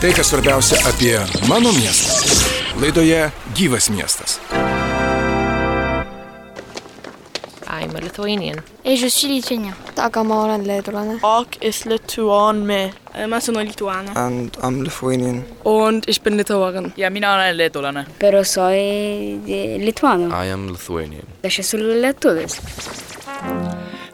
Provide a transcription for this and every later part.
Tai, kas svarbiausia apie mano miestą. Laidoje Gyvas miestas. I'm a Lithuanian. Et je suis lituanien. aga ma olen leedulane. Och ist Lituan me. Ma sono lituana. And I'm Lithuanian. Und ich bin Litauerin. ja mina olen leedulane. Pero soy de lituano. I am Lithuanian. Aš esu lietuvis.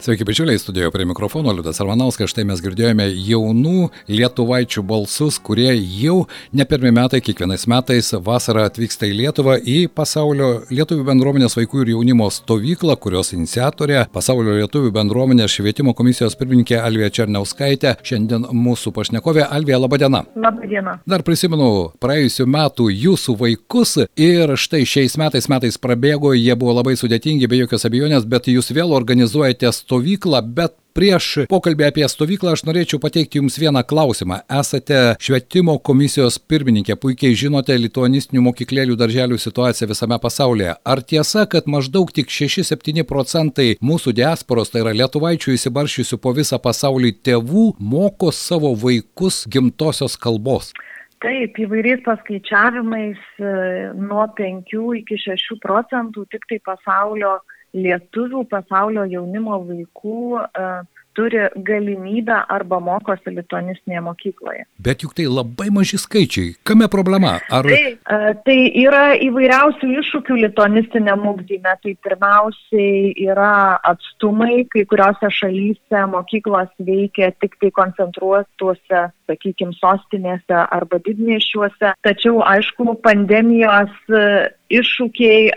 Sveiki, bičiuliai, studijoje prie mikrofono Liudas Arvanauskas. Štai mes girdėjome jaunų lietuvaičių balsus, kurie jau ne pirmie metai, kiekvienais metais vasarą atvyksta į Lietuvą į pasaulio lietuvių bendruomenės vaikų ir jaunimo stovyklą, kurios iniciatorė pasaulio lietuvių bendruomenės švietimo komisijos pirmininkė Alvija Černiauskaitė. Šiandien mūsų pašnekovė Alvija, laba diena. Labą dieną. Dar prisimenu praėjusiu metu jūsų vaikus ir štai šiais metais metais prabėgo, jie buvo labai sudėtingi, be jokios abejonės, bet jūs vėl organizuojate stovyklą, bet prieš pokalbį apie stovyklą aš norėčiau pateikti Jums vieną klausimą. Esate švietimo komisijos pirmininkė, puikiai žinote lituanistinių mokyklėlių darželių situaciją visame pasaulyje. Ar tiesa, kad maždaug tik 6-7 procentai mūsų diasporos, tai yra lietuvaičių įsibaršiusių po visą pasaulį tėvų, moko savo vaikus gimtosios kalbos? Taip, įvairiais paskaičiavimais e, nuo 5 iki 6 procentų tik tai pasaulio lietuvių pasaulio jaunimo vaikų uh, turi galimybę arba mokosi lituanistinėje mokykloje. Bet juk tai labai maži skaičiai. Kame problema? Ar... Tai, uh, tai yra įvairiausių iššūkių lituanistiniam ugdyme. Tai pirmiausiai yra atstumai, kai kuriuose šalyse mokyklos veikia tik tai koncentruotuose, sakykime, sostinėse arba didmiešiuose. Tačiau, aišku, pandemijos uh, iššūkiai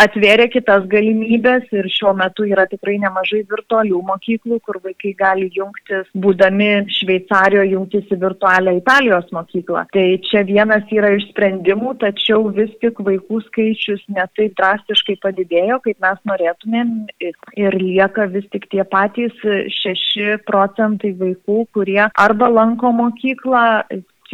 atvėrė kitas galimybės ir šiuo metu yra tikrai nemažai virtualių mokyklų, kur vaikai gali jungtis, būdami Šveicarijoje, jungtis į virtualią Italijos mokyklą. Tai čia vienas yra iš sprendimų, tačiau vis tik vaikų skaičius netaip drastiškai padidėjo, kaip mes norėtumėm ir lieka vis tik tie patys 6 procentai vaikų, kurie arba lanko mokyklą,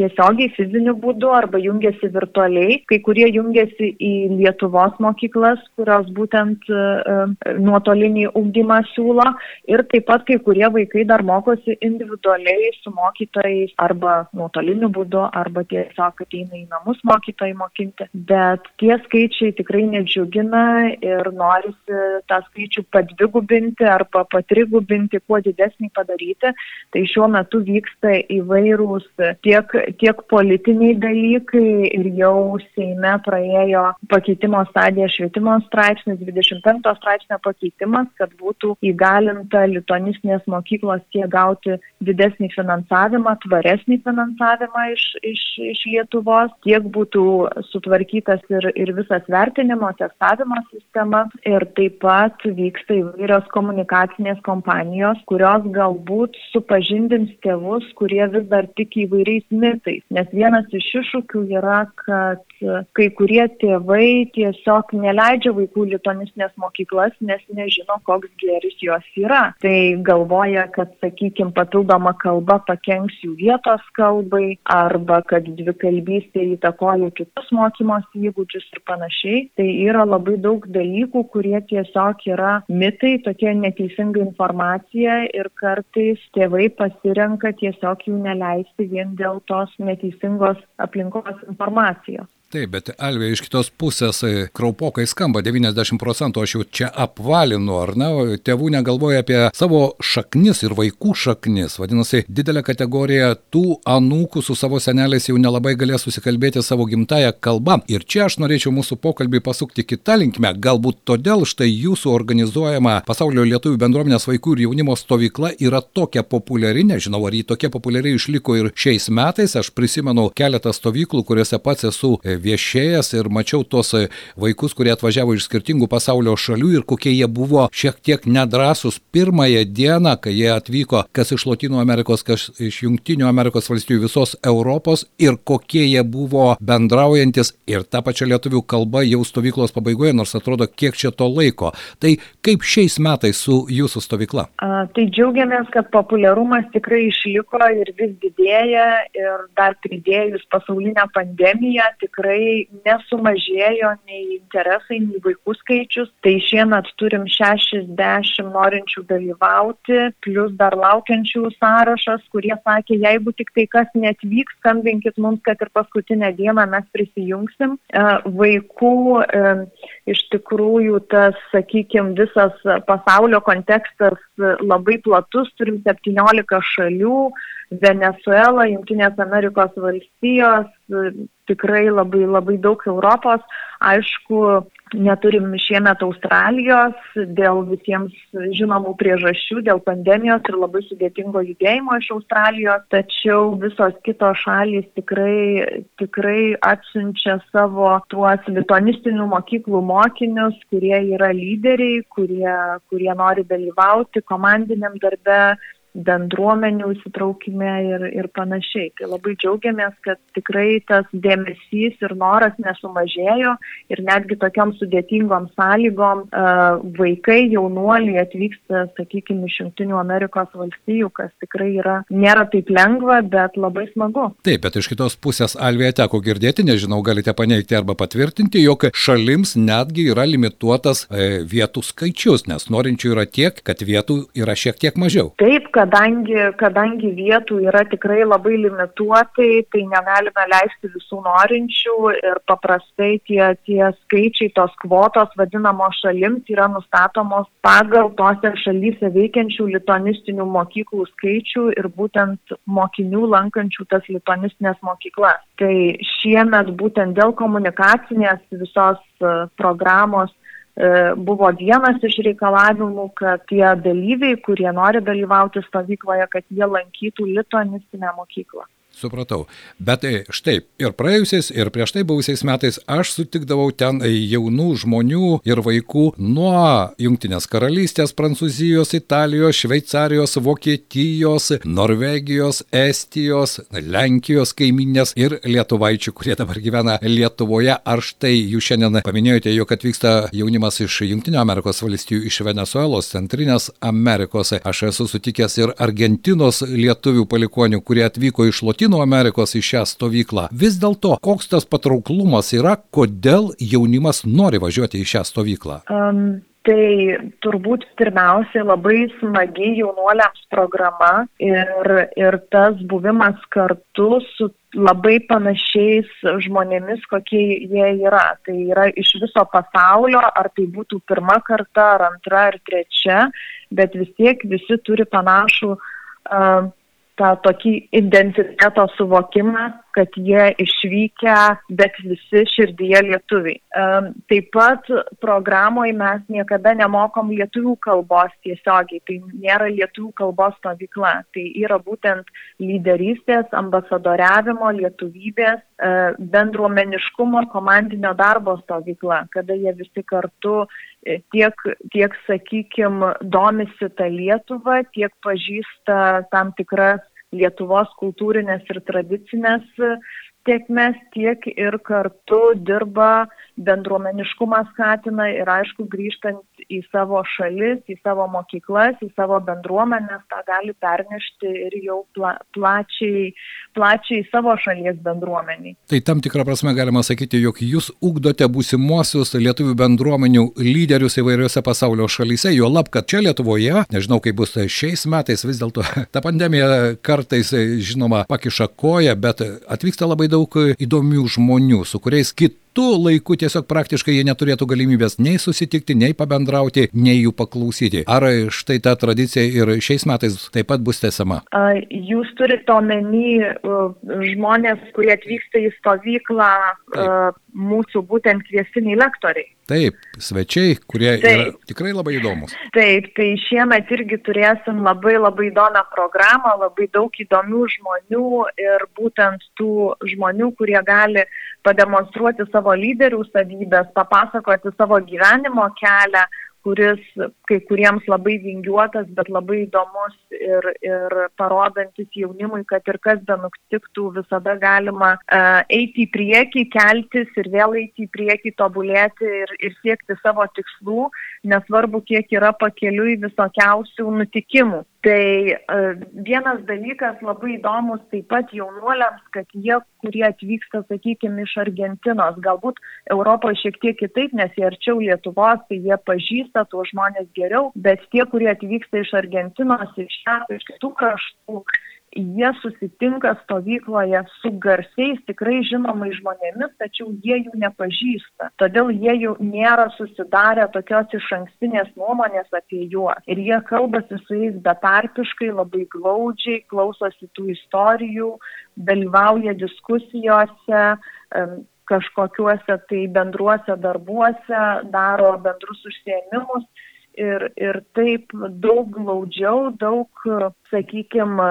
tiesiogiai fiziniu būdu arba jungiasi virtualiai. Kai kurie jungiasi į Lietuvos mokyklas, kurios būtent uh, nuotolinį ugdymą siūlo. Ir taip pat kai kurie vaikai dar mokosi individualiai su mokytojais arba nuotoliniu būdu, arba tiesiog ateina į namus mokytojai mokinti. Bet tie skaičiai tikrai nedžiugina ir norisi tą skaičių padvigubinti arba patrigubinti, kuo didesnį padaryti. Tai šiuo metu vyksta įvairūs tiek tiek politiniai dalykai ir jau Seime praėjo pakeitimo stadija švietimo straipsnis, 25 straipsnio pakeitimas, kad būtų įgalinta lituanistinės mokyklos tiek gauti didesnį finansavimą, tvaresnį finansavimą iš, iš, iš Lietuvos, tiek būtų sutvarkytas ir, ir visas vertinimo, testavimo sistema. Ir taip pat vyksta įvairios komunikacinės kompanijos, kurios galbūt supažindins tėvus, kurie vis dar tiki įvairiais mitais. Nes vienas iš iššūkių yra, kad kai kurie tėvai tiesiog neleidžia vaikų lituanistinės mokyklas, nes nežino, koks geris jos yra. Tai galvoja, kad, sakykime, papildoma kalba pakenks jų vietos kalbai arba kad dvikalbystė įtakoja kitus mokymosi įgūdžius ir panašiai. Tai yra labai daug dalykų, kurie tiesiog yra mitai, tokia neteisinga informacija ir kartais tėvai pasirenka tiesiog jų neleisti vien dėl tos neteisingos aplinkos informacijos. Taip, bet Alvė iš kitos pusės e, kraupokai skamba 90 procentų, aš jau čia apvalinu, ar ne, tėvų negalvoja apie savo šaknis ir vaikų šaknis. Vadinasi, didelė kategorija tų anūkų su savo seneliais jau nelabai galės susikalbėti savo gimtają kalbą. Ir čia aš norėčiau mūsų pokalbį pasukti kitą linkmę. Galbūt todėl štai jūsų organizuojama pasaulio lietuvių bendruomenės vaikų ir jaunimo stovykla yra tokia populiari, nežinau, ar ji tokia populiari išliko ir šiais metais. Aš prisimenu keletą stovyklų, kuriuose pats esu e, viešėjęs ir mačiau tuos e, vaikus, kurie atvažiavo iš skirtingų pasaulio šalių ir kokie jie buvo šiek tiek nedrasus pirmąją dieną, kai jie atvyko, kas iš Latino Amerikos, kas iš Junktinių Amerikos valstybių, visos Europos ir kokie jie buvo bendraujantis ir tą pačią lietuvių kalbą jau stovyklos pabaigoje, nors atrodo, kiek čia to laiko. Tai kaip šiais metais su jūsų stovykla? A, tai džiaugiamės, kad populiarumas tikrai išliko ir vis didėja ir dar pridėjus pasaulinę pandemiją tikrai tikrai nesumažėjo nei interesai, nei vaikų skaičius. Tai šiemet turim 60 norinčių dalyvauti, plus dar laukiančių sąrašas, kurie sakė, jeigu tik tai kas netvyks, skambinkit mums, kad ir paskutinę dieną mes prisijungsim. E, vaikų e, iš tikrųjų tas, sakykime, visas pasaulio kontekstas labai platus, turim 17 šalių, Venezuela, Junktinės Amerikos valstijos, tikrai labai labai daug Europos. Aišku, neturim šiemet Australijos dėl visiems žinomų priežasčių, dėl pandemijos ir labai sudėtingo judėjimo iš Australijos, tačiau visos kitos šalys tikrai, tikrai atsiunčia savo tuos lituanistinių mokyklų mokinius, kurie yra lyderiai, kurie, kurie nori dalyvauti komandiniam darbe bendruomenių įsitraukime ir, ir panašiai. Tai labai džiaugiamės, kad tikrai tas dėmesys ir noras nesumažėjo ir netgi tokiam sudėtingom sąlygom vaikai, jaunuoliai atvyksta, sakykime, iš Junktinių Amerikos valstijų, kas tikrai yra, nėra taip lengva, bet labai smagu. Taip, bet iš kitos pusės Alvėje teko girdėti, nežinau, galite paneigti arba patvirtinti, jog šalims netgi yra limituotas e, vietų skaičius, nes norinčių yra tiek, kad vietų yra šiek tiek mažiau. Taip, kadangi, kadangi vietų yra tikrai labai limituotai, tai negalime leisti visų norinčių ir paprastai tie, tie skaičiai, tos kvotos vadinamos šalims yra nustatomos pagal tose šalyse veikiančių lituanistinių mokyklų skaičių ir būtent mokinių lankančių tas lituanistinės mokyklas. Tai šiemet būtent dėl komunikacinės visos e, programos buvo vienas iš reikalavimų, kad tie dalyviai, kurie nori dalyvauti stovykloje, kad jie lankytų lituanistinę mokyklą. Supratau. Bet e, štai ir praėjusiais, ir prieš tai buvusiais metais aš sutikdavau ten e, jaunų žmonių ir vaikų nuo Junktinės karalystės, Prancūzijos, Italijos, Šveicarijos, Vokietijos, Norvegijos, Estijos, Lenkijos kaiminės ir lietuvaičių, kurie dabar gyvena Lietuvoje. Ar štai jūs šiandien paminėjote, jog atvyksta jaunimas iš Junktinio Amerikos valstijų, iš Venezuelos, Centrinės Amerikos. Aš esu sutikęs ir Argentinos lietuvių palikonių, kurie atvyko iš Lotynų Latino Amerikos į šią stovyklą. Vis dėlto, koks tas patrauklumas yra, kodėl jaunimas nori važiuoti į šią stovyklą? Um. Tai turbūt pirmiausiai labai smagi jaunuoliams programa ir, ir tas buvimas kartu su labai panašiais žmonėmis, kokie jie yra. Tai yra iš viso pasaulio, ar tai būtų pirma karta, ar antra, ar trečia, bet vis tiek visi turi panašų uh, tą tokį identiteto suvokimą, kad jie išvykę, bet visi širdyje lietuviai. Taip pat programoje mes niekada nemokom lietuvių kalbos tiesiogiai, tai nėra lietuvių kalbos stovykla, tai yra būtent lyderystės, ambasadoriavimo, lietuvybės, e, bendruomeniškumo, komandinio darbo stovykla, kada jie visi kartu e, tiek, tiek sakykime, domisi tą Lietuvą, tiek pažįsta tam tikras Lietuvos kultūrinės ir tradicinės tiekmes, tiek ir kartu dirba bendruomeniškumą skatina ir aišku grįžtant į savo šalis, į savo mokyklas, į savo bendruomenės, tą gali pernešti ir jau pla, plačiai, plačiai savo šalies bendruomeniai. Tai tam tikrą prasme galima sakyti, jog jūs ugdote būsimuosius lietuvių bendruomenių lyderius įvairiose pasaulio šalyse, jo lab, kad čia Lietuvoje, nežinau kaip bus šiais metais, vis dėlto ta pandemija kartais, žinoma, pakiša koją, bet atvyksta labai daug įdomių žmonių, su kuriais kit kitu laiku tiesiog praktiškai jie neturėtų galimybės nei susitikti, nei pabendrauti, nei jų paklausyti. Ar štai ta tradicija ir šiais metais taip pat bus tęsiama? Jūs turite omeny žmonės, kurie atvyksta į stovyklą, taip. mūsų būtent kviestiniai lektoriai. Taip, svečiai, kurie Taip. yra tikrai labai įdomus. Taip, tai šiemet irgi turėsim labai labai įdomią programą, labai daug įdomių žmonių ir būtent tų žmonių, kurie gali pademonstruoti savo lyderių savybės, papasakoti savo gyvenimo kelią, kuris kai kuriems labai vingiuotas, bet labai įdomus ir, ir parodantis jaunimui, kad ir kas be nutiktų, visada galima uh, eiti į priekį, keltis ir vėl eiti į priekį, tobulėti ir, ir siekti savo tikslų, nesvarbu, kiek yra pakeliui visokiausių nutikimų. Tai uh, vienas dalykas labai įdomus taip pat jaunuoliams, kad jie, kurie atvyksta, sakykime, iš Argentinos, galbūt Europoje šiek tiek kitaip, nes jie arčiau Lietuvos, tai jie pažįsta tuos žmonės geriau, bet tie, kurie atvyksta iš Argentinos, iš šią, iš kitų kraštų, jie susitinka stovykloje su garsiais, tikrai žinomais žmonėmis, tačiau jie jų nepažįsta. Todėl jie jau nėra susidarę tokios iš ankstinės nuomonės apie juos. Ir jie kalbasi su jais betarpiškai, labai glaudžiai, klausosi tų istorijų, dalyvauja diskusijose kažkokiuose tai bendruose darbuose, daro bendrus užsiemimus ir, ir taip daug glaudžiau, daug, sakykime,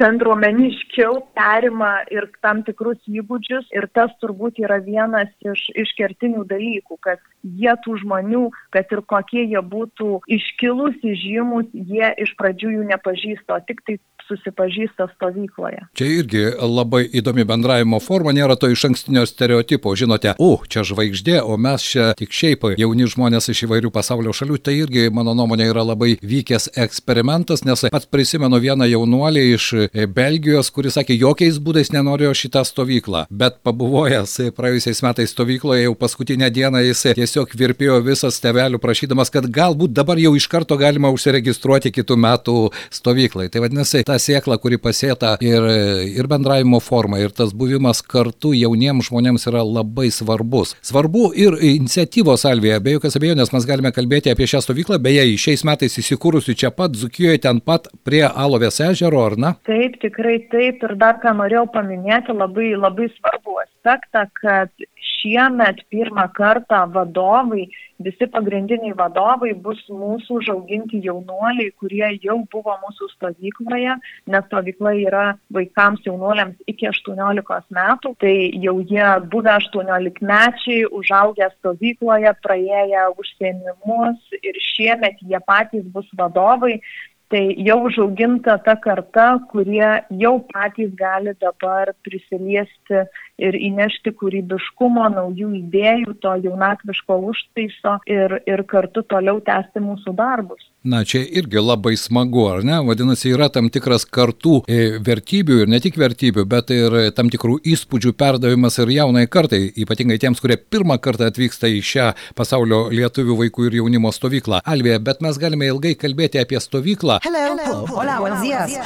bendruomeniškiau perima ir tam tikrus įgūdžius. Ir tas turbūt yra vienas iš, iš kertinių dalykų, kad jie tų žmonių, kad ir kokie jie būtų iškilusi žymus, jie iš pradžių jų nepažįsta, o tik tai susipažįsta stovykloje. Čia irgi labai įdomi bendravimo forma, nėra to iš ankstinio stereotipo, žinote, o, čia žvaigždė, o mes čia tik šiaip jauni žmonės iš įvairių pasaulio šalių, tai irgi, mano nuomonė, yra labai vykęs eksperimentas, nes pats prisimenu vieną jaunuolį iš Belgijos, kuris sakė, jokiais būdais nenorėjo šitą stovyklą, bet pabuvojęs praėjusiais metais stovykloje jau paskutinę dieną jis tiesiog virpėjo visas tevelių prašydamas, kad galbūt dabar jau iš karto galima užsiregistruoti kitų metų stovyklai. Tai vadinasi, ta sėkla, kuri pasėta ir, ir bendravimo forma, ir tas buvimas kartu jauniems žmonėms yra labai svarbus. Svarbu ir iniciatyvos salvėje, be jokios abejonės mes galime kalbėti apie šią stovyklą, beje, šiais metais įsikūrusi čia pat, Zukijoje, ten pat prie Alovės ežero, ar ne? Taip, tikrai taip. Ir dar ką norėjau paminėti, labai, labai svarbu aspektą, kad šiemet pirmą kartą vadovai, visi pagrindiniai vadovai bus mūsų užauginti jaunuoliai, kurie jau buvo mūsų stovykloje, nes stovykla yra vaikams jaunuoliams iki 18 metų, tai jau jie buvę 18 mečiai, užaugę stovykloje, praėję užsienimus ir šiemet jie patys bus vadovai. Tai jau užauginta ta karta, kurie jau patys gali dabar prisiliesti ir įnešti kūrybiškumo, naujų idėjų, to jaunatviško užtaiso ir, ir kartu toliau tęsti mūsų darbus. Na, čia irgi labai smagu, ar ne? Vadinasi, yra tam tikras kartų e, vertybių ir ne tik vertybių, bet ir tam tikrų įspūdžių perdavimas ir jaunai kartai, ypatingai tiems, kurie pirmą kartą atvyksta į šią pasaulio lietuvių vaikų ir jaunimo stovyklą. Alvė, bet mes galime ilgai kalbėti apie stovyklą. Hello. Hello. Hola, buenos días.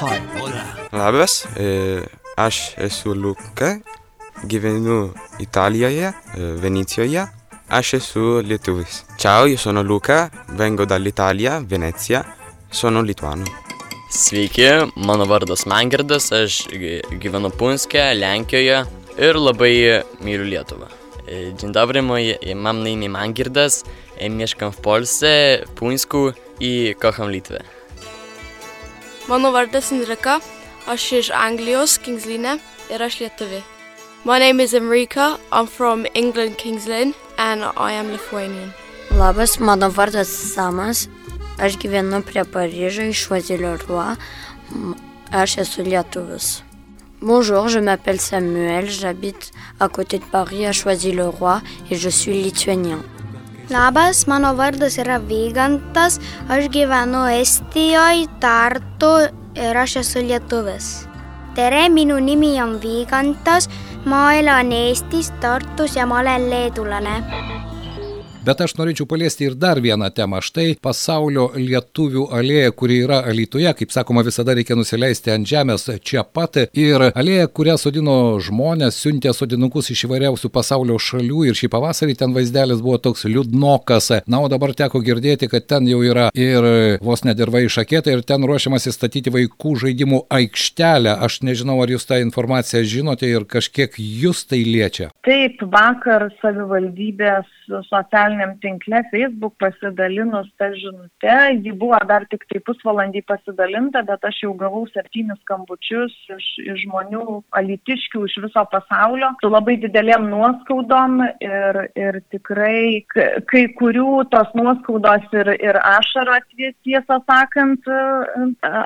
Labas, e, aš esu Luka, gyvenu Italijoje, e, Venecijoje. Aš esu lietuvis. Ciao, io sono Luca, vengo dall'Italia, Venezia, sono lituano. Sveiki, mano vardas Mangirdas, aš gyvenu Punske, Lenkijoje ir labai myliu Lietuvą. Dzień dobry, moje, mam na imię Mangirdas, mieszkam w Polsce, Puńsku i kocham Litwę. Mano vardas Enrika, aš iš Anglijos, Kingslinė ir aš lietuvi. My name is Enrika, I'm from England, Kings Lynn, and I am Lithuanian. Labas, mano vardas Samas, aš gyvenu prie Paryžo iš Choisy-le-Roi, aš esu lietuvis. Bonjour, je m'appelle Samuel, j'habite à côté de Paris à Choisy-le-Roi et je suis lituanien. Labas, mano vardas yra Vygantas, aš gyvenu Estijoje, Tartu ir aš esu lietuvis. tere, minu nimi on Viigantas, ma elan Eestis, Tartus ja ma olen leedulane. Bet aš norėčiau paliesti ir dar vieną temą. Štai pasaulio lietuvių alėja, kuri yra Alytuje, kaip sakoma, visada reikia nusileisti ant žemės čia pat. Ir alėja, kurią sodino žmonės, siuntė sodinukus iš įvairiausių pasaulio šalių ir šį pavasarį ten vaizdelis buvo toks liūdnokas. Na, o dabar teko girdėti, kad ten jau yra ir vos nedirba išakėta ir ten ruošiamas įstatyti vaikų žaidimų aikštelę. Aš nežinau, ar jūs tą informaciją žinote ir kažkiek jūs tai liečia. Taip, vakar savivaldybės socialinės socialiniam tinkle Facebook pasidalinus tą žinutę. Ji buvo dar tik tai pusvalandį pasidalinta, bet aš jau gavau septynis skambučius iš, iš žmonių alitiškių iš viso pasaulio su labai didelėm nuoskaudom ir, ir tikrai kai kurių tos nuoskaudos ir, ir ašaros tiesą sakant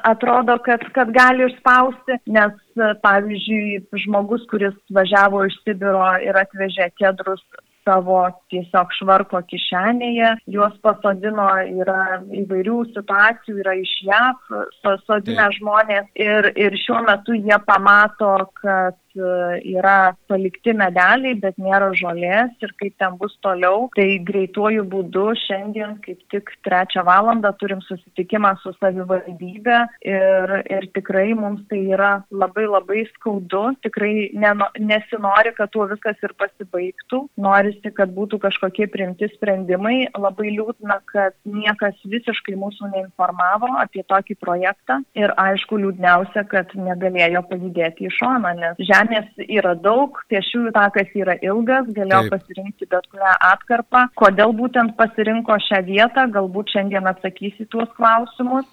atrodo, kad, kad gali išspausti, nes pavyzdžiui žmogus, kuris važiavo iš Sibiro ir atvežė kedrus savo tiesiog švarko kišenėje. Juos pasodino, yra įvairių situacijų, yra iš JAV pasodinę žmonės ir, ir šiuo metu jie pamato, kad yra palikti medeliai, bet nėra žolės ir kaip ten bus toliau. Tai greituoju būdu šiandien kaip tik trečią valandą turim susitikimą su savivaldybė ir, ir tikrai mums tai yra labai labai skaudu. Tikrai neno, nesinori, kad tuo viskas ir pasibaigtų. Norisi, kad būtų kažkokie primti sprendimai. Labai liūdna, kad niekas visiškai mūsų neinformavo apie tokį projektą ir aišku liūdniausia, kad negalėjo pajudėti į šoną, nes žemė žemės yra daug, pėsčiųjų takas yra ilgas, galėjo Taip. pasirinkti bet kurią atkarpą. Kodėl būtent pasirinko šią vietą, galbūt šiandien atsakysi tuos klausimus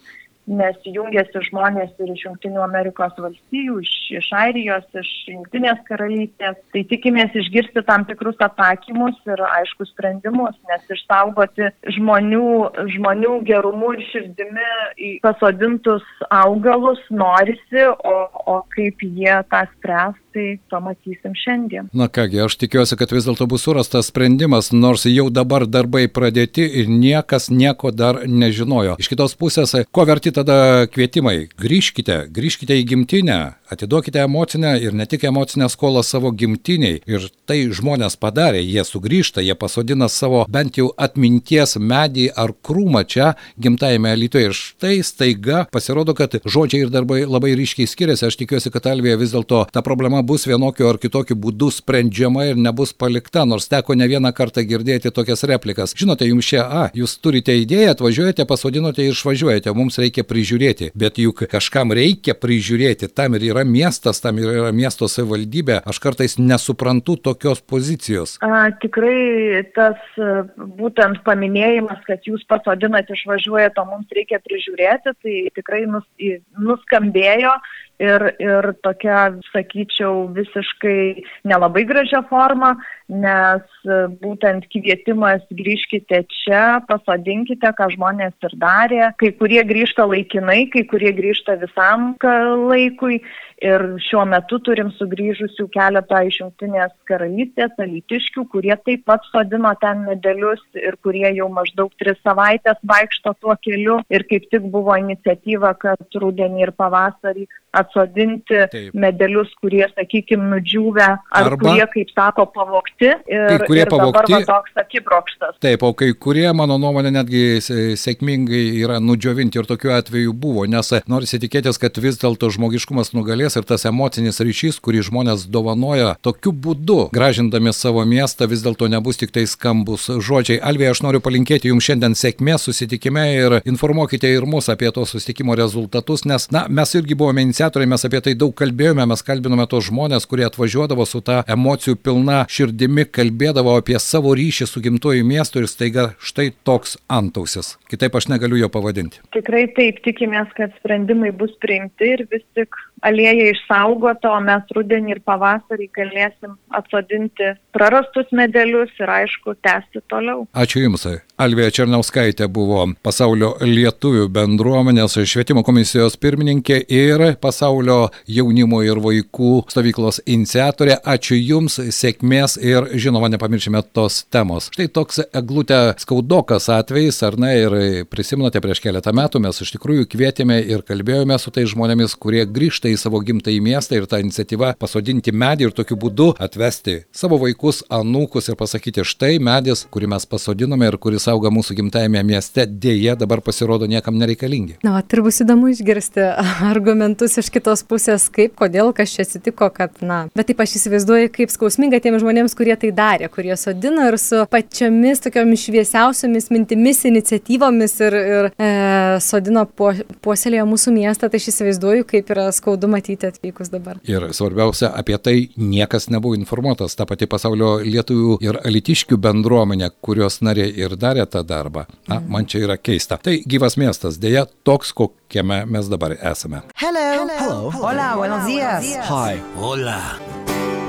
nes jungiasi žmonės ir iš Junktinių Amerikos valstijų, iš, iš Airijos, iš Junktinės karalystės. Tai tikimės išgirsti tam tikrus atsakymus ir aiškus sprendimus, nes išsaugoti žmonių, žmonių gerumu ir širdimi pasodintus augalus norisi, o, o kaip jie tą spręs, tai pamatysim šiandien. Na kągi, aš tikiuosi, kad vis dėlto bus surastas sprendimas, nors jau dabar darbai pradėti ir niekas nieko dar nežinojo. Iš kitos pusės, ko verti tada kvietimai? Grįžkite, grįžkite į gimtinę, atiduokite emocinę ir ne tik emocinę skolą savo gimtiniai. Ir tai žmonės padarė, jie sugrįžta, jie pasodina savo bent jau atminties medį ar krūmą čia gimtajame Lietuvoje. Ir štai staiga pasirodo, kad žodžiai ir darbai labai ryškiai skiriasi. Aš tikiuosi, kad Alvija vis dėlto ta problema bus vienokiu ar kitokiu būdu sprendžiama ir nebus palikta, nors teko ne vieną kartą girdėti tokias replikas. Žinote, jums čia, a, jūs turite idėją, atvažiuojate, pasodinote ir išvažiuojate, mums reikia prižiūrėti, bet juk kažkam reikia prižiūrėti, tam ir yra miestas, tam ir yra miesto savivaldybė. Aš kartais nesuprantu tokios pozicijos. A, tikrai tas būtent paminėjimas, kad jūs pasodinat išvažiuojate, o mums reikia prižiūrėti, tai tikrai nus, nuskambėjo ir, ir tokia, sakyčiau, visiškai nelabai gražia forma, nes būtent kvietimas grįžkite čia, pasodinkite, ką žmonės ir darė. Kai kurie grįžta laikinai, kai kurie grįžta visam laikui Ir šiuo metu turim sugrįžusių keletą iš Junktinės karalystės, alytiškių, kurie taip pat sodino ten medelius ir kurie jau maždaug tris savaitės vaikšto tuo keliu. Ir kaip tik buvo iniciatyva, kad rudenį ir pavasarį atsodinti taip. medelius, kurie, sakykime, nudžiūvę, ar Arba, kurie, kaip sako, pavokti. Ir, kai kurie ir pavokti. Dabar toks akibrokštas. Taip, o kai kurie, mano nuomonė, netgi sėkmingai yra nudžiovinti ir tokiu atveju buvo, nes norisi tikėtis, kad vis dėlto žmogiškumas nugalės ir tas emocinis ryšys, kurį žmonės dovanoja tokiu būdu, gražindami savo miestą, vis dėlto nebus tik tai skambus žodžiai. Alvija, aš noriu palinkėti jums šiandien sėkmės susitikime ir informuokite ir mus apie to susitikimo rezultatus, nes, na, mes irgi buvome iniciatoriai, mes apie tai daug kalbėjome, mes kalbinome tos žmonės, kurie atvažiuodavo su ta emocijų pilna širdimi, kalbėdavo apie savo ryšį su gimtuoju miestu ir staiga štai toks antausis. Kitaip aš negaliu jo pavadinti. Tikrai taip, tikimės, kad sprendimai bus priimti ir vis tik alėja išsaugota, o mes rudenį ir pavasarį galėsim atsodinti prarastus medelius ir aišku, tęsti toliau. Ačiū Jums. Alvija Černiauskaitė buvo pasaulio lietuvių bendruomenės švietimo komisijos pirmininkė ir pasaulio jaunimo ir vaikų stovyklos iniciatorė. Ačiū Jums, sėkmės ir žinoma, nepamiršime tos temos. Štai toks eglutė skaudokas atvejis, ar ne, ir prisimenote prieš keletą metų mes iš tikrųjų kvietėme ir kalbėjome su tais žmonėmis, kurie grįžta į savo gimtąjį miestą ir ta iniciatyva pasodinti medį ir tokiu būdu atvesti savo vaikus, anūkus ir pasakyti štai medis, kurį mes pasodinome ir kuris auga mūsų gimtajame mieste, dėje dabar pasirodo niekam nereikalingi. Na, ir bus įdomu išgirsti argumentus iš kitos pusės, kaip, kodėl, kas čia atsitiko, kad, na, bet taip aš įsivaizduoju, kaip skausminga tiems žmonėms, kurie tai darė, kurie sodino ir su pačiomis tokiomis šviesiausiomis mintimis, iniciatyvomis ir, ir e, sodino po, puoselėjo mūsų miestą, tai aš įsivaizduoju, kaip yra skaudu matyti atvykus dabar. Ir svarbiausia, apie tai niekas nebuvo informuotas. Ta pati pasaulio lietuvių ir alitiškių bendruomenė, kurios narė ir darė tą darbą. Na, man čia yra keista. Tai gyvas miestas, dėja toks, kokiame mes dabar esame. Hello. Hello. Hola, buenos días. Hi. Hola.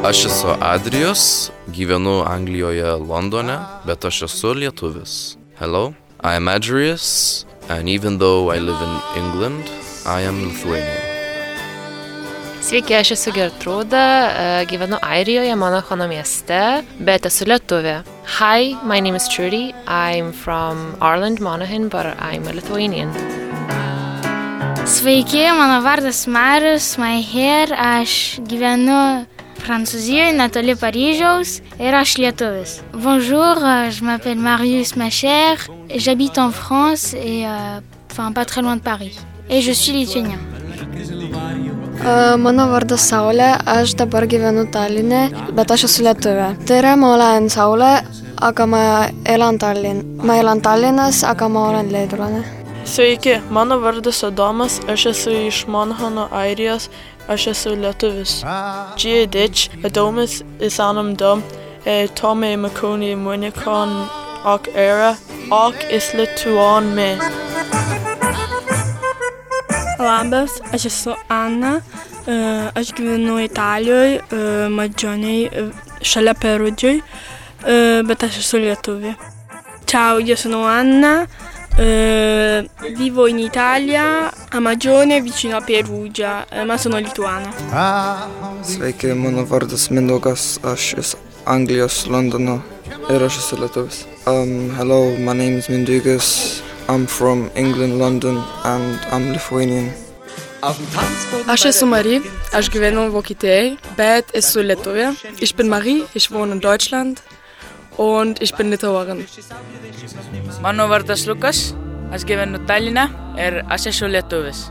Aš esu Adrijus, gyvenu Anglijoje, Londone, bet aš esu lietuvis. Hello, I am Adrius, and even though I live in England, I am Lithuanian. Sveiki, aš esu Gertrūda, e, gyvenu Airijoje, Monachono mieste, bet esu lietuvė. Hi, my name is Trudy. I'm from Ireland, Monaghan, but I'm a Lithuanian. Sveiki, mano vardas Marius Maiher, aš gyvenu Prancūzijoje, netoli Paryžiaus ir aš lietuvis. Bonjour, je m'appelle Marius Macher, j'habite en France et euh, enfin pas très loin de Paris. Et je suis lituanien. Mano vardas Saulė, aš dabar gyvenu Tallinė, bet aš esu lietuvė. tere, ma olen Saulė, aga ma elan Tallinn, ma elan Tallinnas, aga ma olen leedulane. Sveiki, mano vardas Adomas, aš esu iš Monhano, Airijos, aš esu lietuvis. Džiedič, Adomas Isanam Dom, e Tomė Makoni Munikon Ok Era, Ok is Lituan me. Labas, aš esu Ana, e, aš gyvenu Italijoje, Madžioniai, šalia Perudžiui, bet aš esu lietuvė. Ciao, io sono Anna, vivo in Italia, a Magione, vicino a Perugia, ma sono lituana. Sveiki, mano vardas Mindaugas, aš iš Anglijos, Londono ir aš esu lietuvis. Um, hello, my name is Mindaugas. I'm from England, London, and I'm Lithuanian. Aš esu Marie, aš gyvenu Vokietijai, bet esu Lietuvė. Ich bin Marie, ich wohne in Deutschland und ich bin Litauerin. Mano vardas Lukas, aš gyvenu Tallinne ir aš esu lietuvis.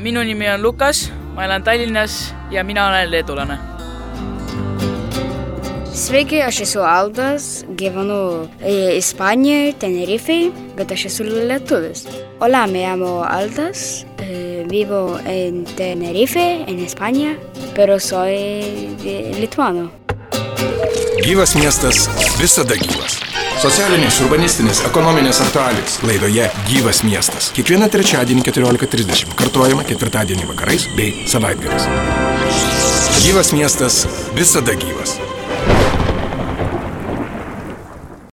Minu nimi on Lukas, ma elan Tallinnas ja mina olen leedulane. Sveiki, aš esu Aldas, gyvenu Ispanijoje, Tenerifei, bet aš esu lietuvis. Hola, me llamo Aldas, eh, vivo en Tenerife, en España, pero soy lituano. Gyvas miestas visada gyvas. Socialinės, urbanistinės, ekonominės aktualijos laidoje Gyvas miestas. Kiekvieną trečiadienį 14.30. Kartuojama ketvirtadienį vakarais bei savaitgaliais. Gyvas miestas visada gyvas.